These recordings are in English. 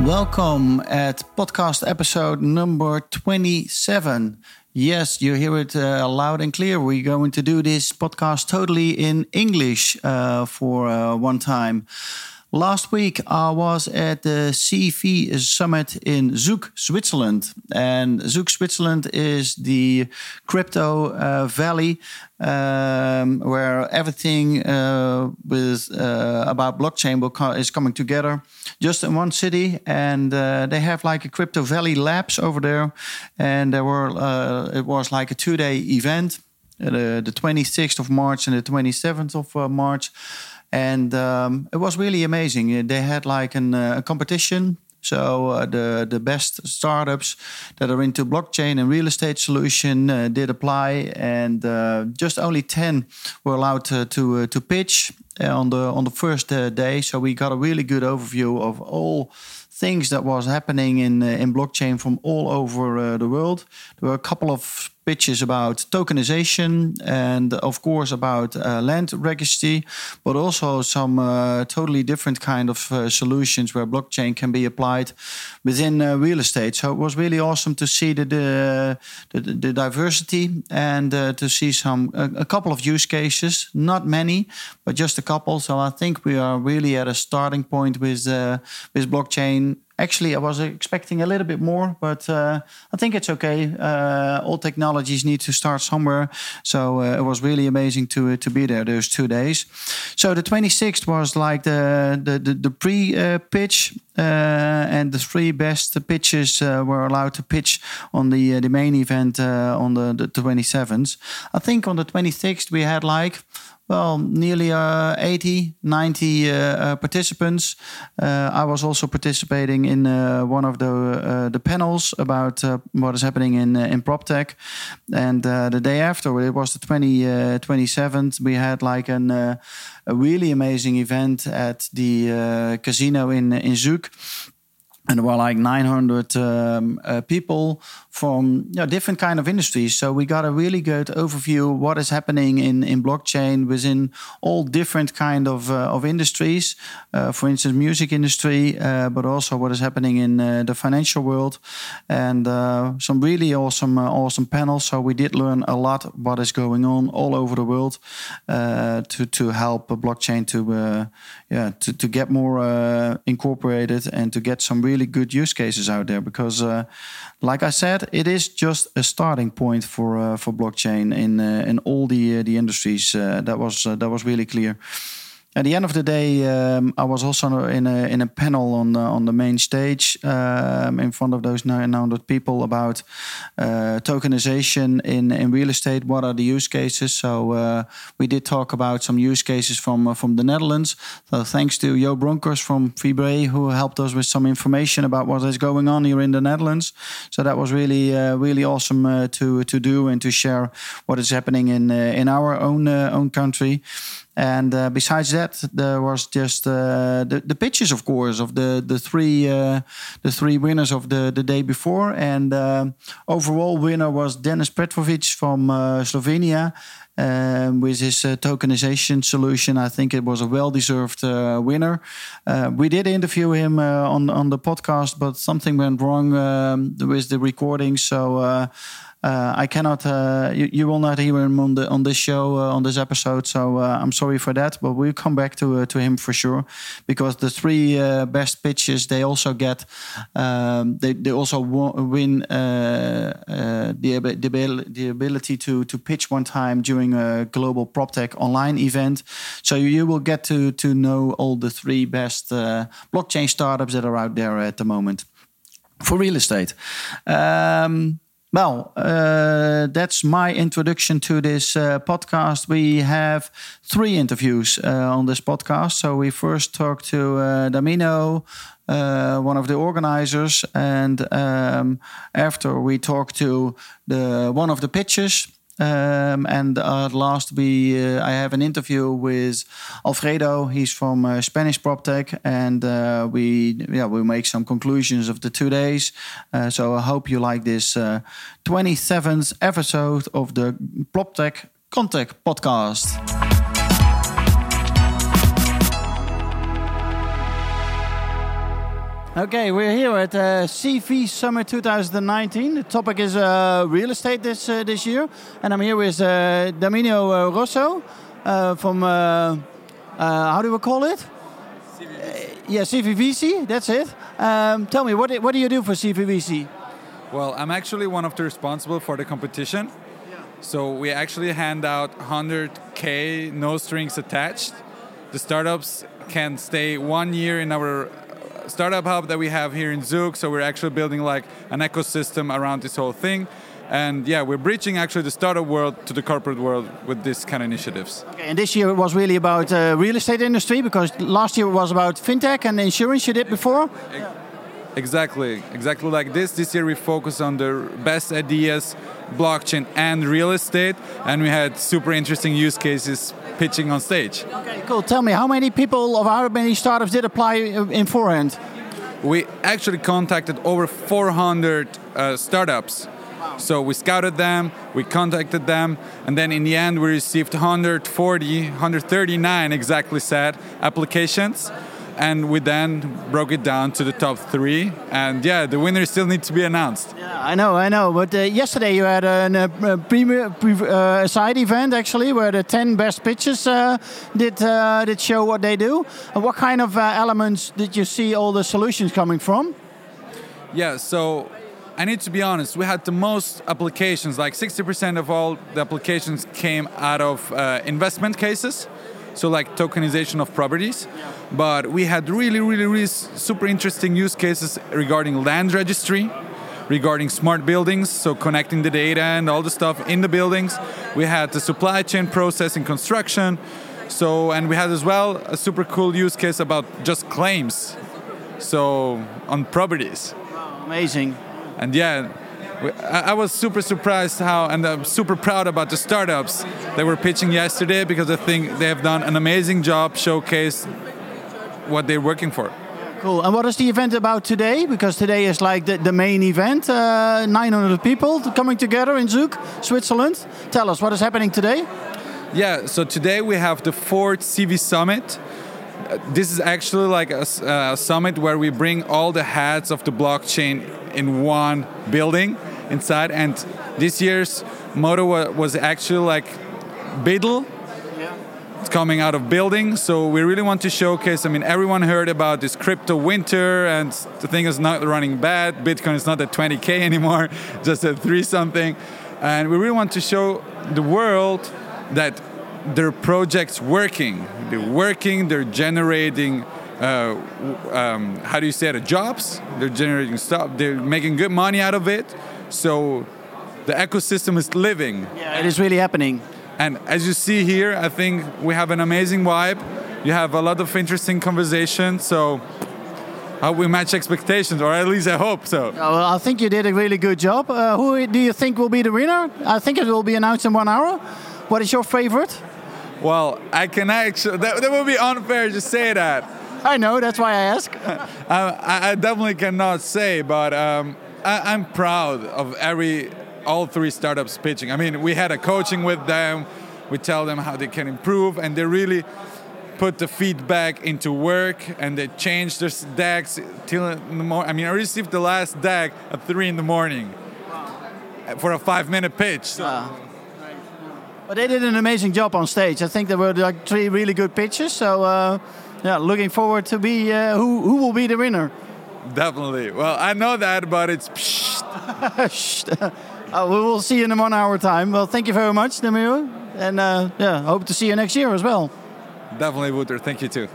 Welcome at podcast episode number 27. Yes, you hear it uh, loud and clear. We're going to do this podcast totally in English uh, for uh, one time. Last week, I was at the CV Summit in Zug, Switzerland. And Zug, Switzerland is the crypto uh, valley um, where everything uh, with uh, about blockchain co is coming together just in one city. And uh, they have like a crypto valley labs over there. And there were uh, it was like a two day event, uh, the, the 26th of March and the 27th of March and um, it was really amazing. They had like an, uh, a competition. So uh, the the best startups that are into blockchain and real estate solution uh, did apply, and uh, just only ten were allowed to to, uh, to pitch on the on the first day. So we got a really good overview of all things that was happening in in blockchain from all over the world. There were a couple of pitches about tokenization and of course about uh, land registry but also some uh, totally different kind of uh, solutions where blockchain can be applied within uh, real estate. So it was really awesome to see the the, the, the diversity and uh, to see some a, a, couple of use cases. Not many but just a couple. So i think we are really at a starting point with uh, with blockchain Actually, I was expecting a little bit more, but uh, I think it's okay. Uh, all technologies need to start somewhere, so uh, it was really amazing to to be there those two days. So the 26th was like the the the, the pre uh, pitch, and the three best pitches were allowed to pitch on the the main event on the, the 27th. I think on the 26th we had like well, nearly uh, 80, 90 uh, uh, participants. Uh, I was also participating in uh, one of the uh, the panels about what is happening in in PropTech. And the day after, it was the 20, 27th, we had like an, a really amazing event at the casino in, in Zug and there were like 900 um, uh, people from you know, different kind of industries. So we got a really good overview what is happening in, in blockchain within all different kind of, uh, of industries uh, for instance music industry uh, but also what is happening in uh, the financial world. And uh, some really awesome awesome panels. So we did learn a lot what is going on all over the world to, to help blockchain to yeah to, to get more incorporated and to get some really good use cases out there. Because like I said, it is just a starting point for uh, for blockchain in uh, in all the uh, the industries. That was that was really clear at the end of the day, um, I was also in a in a panel on the, on the main stage um, in front of those 900 people about uh, tokenization in, in real estate. What are the use cases? So uh, we did talk about some use cases from uh, from the Netherlands. So thanks to Jo Bronckers from Fibree who helped us with some information about what is going on here in the Netherlands. So that was really uh, really awesome uh, to to do and to share what is happening in uh, in our own own country. And uh, besides that, there was just uh, the the pitches, of course, of the the three uh, the three winners of the the day before. And uh, overall winner was Denis Petrovic from uh, Slovenia. Um, with his uh, tokenization solution, I think it was a well-deserved winner. we did interview him on on the podcast, but something went wrong um, with the recording, so uh, I cannot. Uh, you, you, will not hear him on the on this show uh, on this episode. So uh, I'm sorry for that, but we'll come back to uh, to him for sure, because the three uh, best pitches they also get. Um, they they also win the, the the ability to to pitch one time during a global PropTech online event. So you will get to to know all the three best blockchain startups that are out there at the moment for real estate. Um, Well, uh, that's my introduction to this uh, podcast. We have three interviews uh, on this podcast. So we first talked to uh, Damino, uh, one of the organizers, and um, after we talked to the one of the pitchers. Um, and at last, we uh, I have an interview with Alfredo. He's from uh, Spanish PropTech, and uh, we yeah we make some conclusions of the two days. Uh, so I hope you like this 27th episode of the PropTech Contech podcast. Okay, we're here at uh, CV Summit 2019. The topic is uh, real estate this uh, this year, and I'm here with uh, Damino uh, Rosso uh, from uh, how do we call it? CVVC. yeah, CVVC. That's it. Um, tell me, what what do you do for CVVC? Well, I'm actually one of the responsible for the competition. Yeah. So we actually hand out 100k no strings attached. The startups can stay one year in our startup hub that we have here in Zug. So we're actually building like an ecosystem around this whole thing. And yeah, we're bridging actually the startup world to the corporate world with this kind of initiatives. Okay, and this year it was really about uh, real estate industry because last year it was about fintech and insurance. You did before. Exactly, exactly like this. This year we focus on the best ideas, blockchain and real estate, and we had super interesting use cases pitching on stage. Okay, cool. Tell me, how many people of how many startups did apply uh, in forehand? We actually contacted over 400 uh, startups. So we scouted them, we contacted them, and then in the end we received 140, 139 exactly said applications. And we then broke it down to the top three. And yeah, the winners still need to be announced. Yeah, I know, I know. But uh, yesterday you had a uh, premier pre- uh, side event actually, where the ten best pitches uh, did uh, did show what they do. And what kind of uh, elements did you see all the solutions coming from? Yeah, so I need to be honest, we had the most applications, like 60% of all the applications came out of uh, investment cases, so like tokenization of properties. But we had really, really, really super interesting use cases regarding land registry, regarding smart buildings, so connecting the data and all the stuff in the buildings. We had the supply chain process in construction. So, and we had as well a super cool use case about just claims. So, on properties. Amazing. And yeah, I I was super surprised how, and I'm super proud about the startups that were pitching yesterday because I think they have done an amazing job showcase what they're working for. Cool. And what is the event about today? Because today is like the, the main event. Uh, 900 people coming together in Zug, Switzerland. Tell us what is happening today. Yeah, so today we have the fourth CV Summit. Uh, This is actually like a, a summit where we bring all the heads of the blockchain in one building inside. And this year's motto wa- was actually like BIDL, It's coming out of building. So we really want to showcase. I mean, everyone heard about this crypto winter, and the thing is not running bad. Bitcoin is not at 20k anymore, just at three something. And we really want to show the world that their projects working. They're working. They're generating. Uh, um, how do you say it? Jobs. They're generating stuff. They're making good money out of it. So the ecosystem is living. Yeah, it is really happening. And as you see here, I think we have an amazing vibe. You have a lot of interesting conversation. So hope we match expectations, or at least I hope so. Well, I think you did a really good job. Uh, who do you think will be the winner? I think it will be announced in one hour. What is your favorite? Well, I can actually, that, that would be unfair to say that. I know, that's why I ask. I, I definitely cannot say, but um, I, I'm proud of every, all three startups pitching. I mean, we had a coaching with them. We tell them how they can improve, and they really put the feedback into work and they changed their decks till in the morning. I mean, I received the last deck at three in the morning for a five minute pitch. So But they did an amazing job on stage. I think there were like three really good pitches. So uh, yeah, looking forward to be uh, who who will be the winner. Definitely. Well, I know that, but it's. Psh, Uh, we will see you in one hour time. Well, thank you very much, Demir. And uh, yeah, hope to see you next year as well. definitely, Wouter. Thank you too.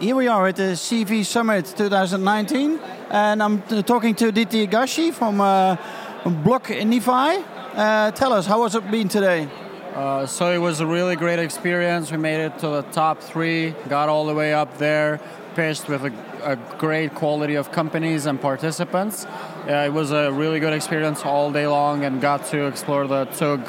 here we are at the CV Summit 2019, and I'm talking to Diti Gashi from uh, Blocknify. Uh, tell us, how was it been today? Uh, so it was a really great experience. We made it to the top three, got all the way up there, pitched with a, a great quality of companies and participants. It was a really good experience all day long and got to explore the Zug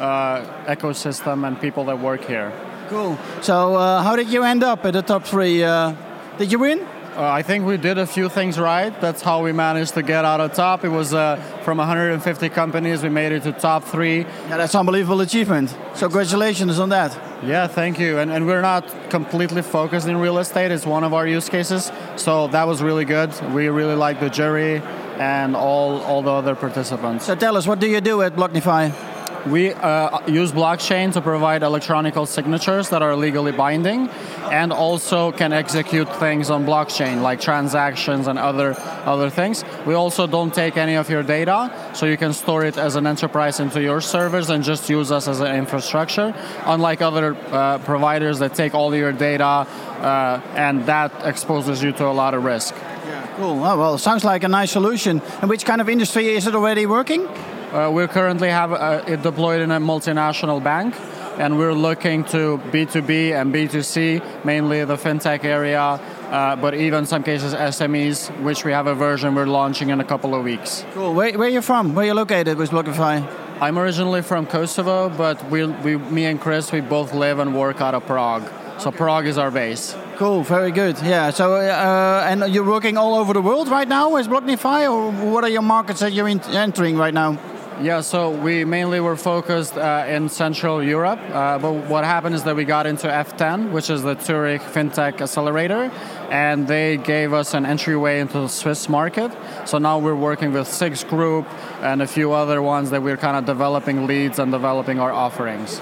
uh, ecosystem and people that work here. Cool. So, uh, how did you end up at the top three? Uh, did you win? Uh, I think we did a few things right. That's how we managed to get out of top. It was uh, from 150 companies, we made it to top three. Yeah, that's unbelievable achievement. So, congratulations on that. Yeah, thank you. And, and we're not completely focused in real estate. It's one of our use cases. So that was really good. We really like the jury and all, all the other participants. So, tell us, what do you do at Blocknify? We uh, use blockchain to provide electronic signatures that are legally binding and also can execute things on blockchain like transactions and other other things. We also don't take any of your data, so you can store it as an enterprise into your servers and just use us as an infrastructure. Unlike other uh, providers that take all your data uh, and that exposes you to a lot of risk. Yeah, cool. Oh, well, sounds like a nice solution. And which kind of industry is it already working? Uh, we currently have uh, it deployed in a multinational bank, and we're looking to B2B and B2C, mainly the fintech area, uh, but even some cases SMEs, which we have a version we're launching in a couple of weeks. Cool. Where, where are you from? Where are you located with Blockify? I'm originally from Kosovo, but we, we, me and Chris, we both live and work out of Prague. So Prague is our base. Cool, very good. Yeah. So, uh, and you're working all over the world right now as Blockify, or what are your markets that you're in- entering right now? Yeah, so we mainly were focused uh, in Central Europe, uh, but what happened is that we got into F10, which is the Zurich FinTech Accelerator, and they gave us an entryway into the Swiss market. So now we're working with Six Group and a few other ones that we're kind of developing leads and developing our offerings.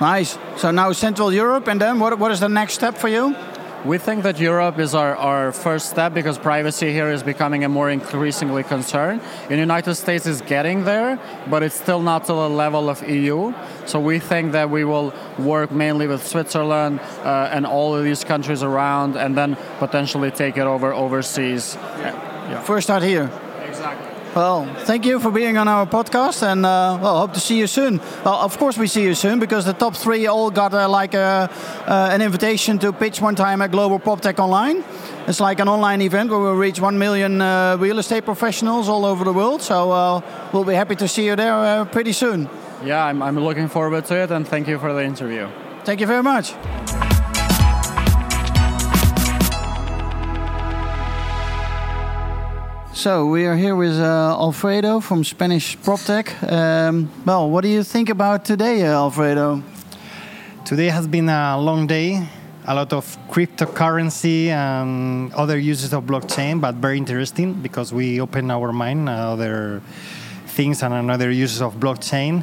Nice. So now Central Europe, and then what, what is the next step for you? We think that Europe is our, our first step because privacy here is becoming a more increasingly concern. In the United States is getting there, but it's still not to the level of EU. So we think that we will work mainly with Switzerland uh, and all of these countries around and then potentially take it over overseas. Yeah. First start here. Exactly. Well, thank you for being on our podcast, and uh, well, hope to see you soon. Well, of course we see you soon because the top three all got uh, like a, uh, an invitation to pitch one time at Global PropTech Online. It's like an online event where we'll reach one million uh, real estate professionals all over the world. So uh, we'll be happy to see you there uh, pretty soon. Yeah, I'm, I'm looking forward to it, and thank you for the interview. Thank you very much. So we are here with uh, Alfredo from Spanish PropTech. Um, well, what do you think about today, uh, Alfredo? Today has been a long day, a lot of cryptocurrency and other uses of blockchain, but very interesting because we open our mind other things and another uses of blockchain.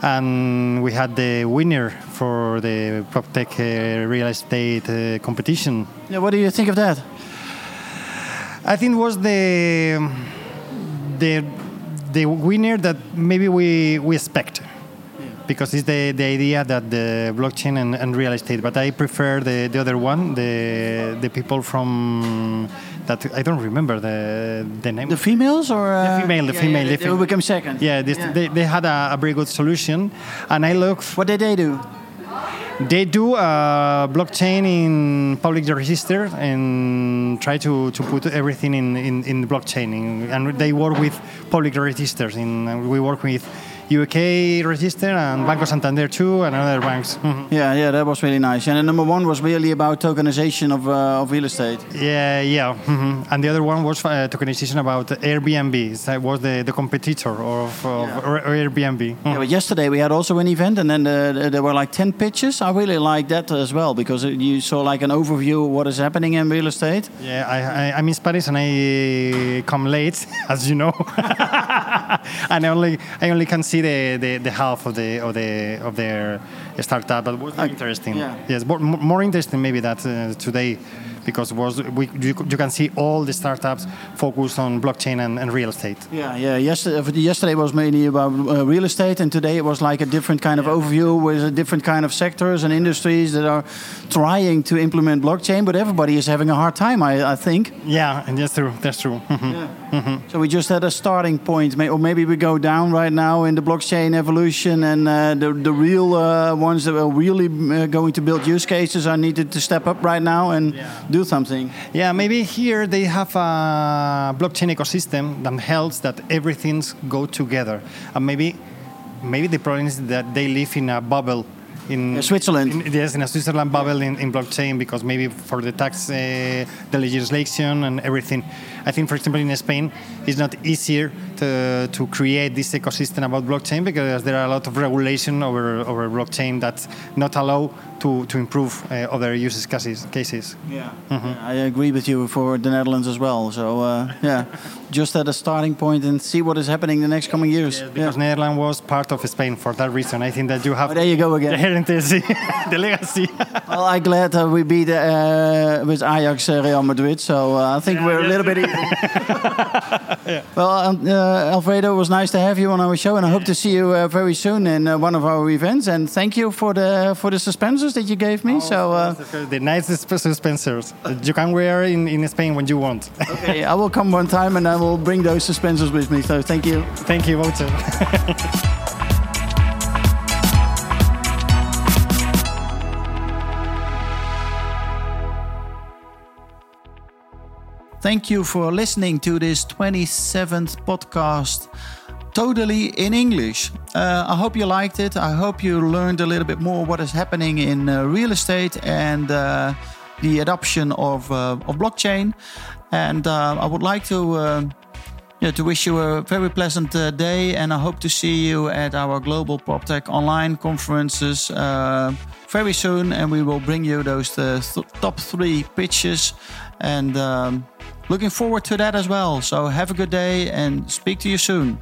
And we had the winner for the PropTech uh, real estate uh, competition. Yeah, what do you think of that? I think was the the the winner that maybe we we expect because it's the, the idea that the blockchain and, and real estate. But I prefer the, the other one, the the people from that I don't remember the the name. The females or uh, The female, the yeah, female, Yeah, the they, they will become second. yeah, this, Yeah. They, they had a, a very good solution, and I look. What did they do? They do uh, blockchain in public register and try to, to put everything in, in, in blockchain. And they work with public registers. In, we work with UK register and Banco Santander too, and other banks. Mhm. Yeah, yeah, that was really nice. And the number one was really about tokenization of, uh, of real estate. Yeah, yeah. mhm. And the other one was uh, tokenization about Airbnb. That was the, the competitor of, of Yeah. Airbnb. Mhm. Yeah, but yesterday we had also an event, and then uh, there were like 10 pitches. I really like that as well because you saw like an overview of what is happening in real estate. Yeah, I, I, I'm in Spanish and I come late, as you know, and I only I only can see the, the, the half of the of the of their startup. But was interesting. yeah. Yes, more, more interesting maybe that uh, today, because was we you, you can see all the startups focused on blockchain and, and real estate. Yeah, yeah. Yesterday, yesterday was mainly about uh, real estate, and today it was like a different kind of overview with a different kind of sectors and industries that are trying to implement blockchain, but everybody is having a hard time, I, I think. Yeah, and that's true. That's true. Yeah. So we just had a starting point, or maybe we go down right now in the blockchain evolution, and uh, the the real uh, ones that are really uh, going to build use cases are needed to step up right now and do something. Yeah, maybe here they have a blockchain ecosystem that helps that everything's go together, and maybe maybe the problem is that they live in a bubble. In Switzerland. in- yes, in a Switzerland bubble in, in blockchain because maybe for the tax, uh, the legislation and everything. I think, for example, in Spain, it's not easier to, to create this ecosystem about blockchain because there are a lot of regulation over, over blockchain that not allow to, to improve uh, other use cases. cases. Yeah. I agree with you for the Netherlands as well. So uh, yeah, just at a starting point and see what is happening in the next coming years. Because Netherlands was part of Spain for that reason. I think that you have Oh, there you go again. the heritage, the legacy. well, I'm glad that we beat uh, with Ajax uh, Real Madrid. So uh, I think we're a little bit. Well, um, uh, Alfredo, it was nice to have you on our show, and I hope to see you uh, very soon in uh, one of our events. And thank you for the for the suspensors that you gave me. so uh, the nicest suspensors you can wear in, in Spain when you want. okay, I will come one time and I will bring those suspensors with me. So thank you. Thank you, Wouter. Thank you for listening to this 27th podcast, totally in English. Uh, I hope you liked it. I hope you learned a little bit more what is happening in uh, real estate and uh, the adoption of, uh, of blockchain. And uh, I would like to. Uh, yeah, to wish you a very pleasant uh, day, and I hope to see you at our Global PropTech online conferences uh, very soon. And we will bring you those th- top three pitches, and um, looking forward to that as well. So have a good day, and speak to you soon.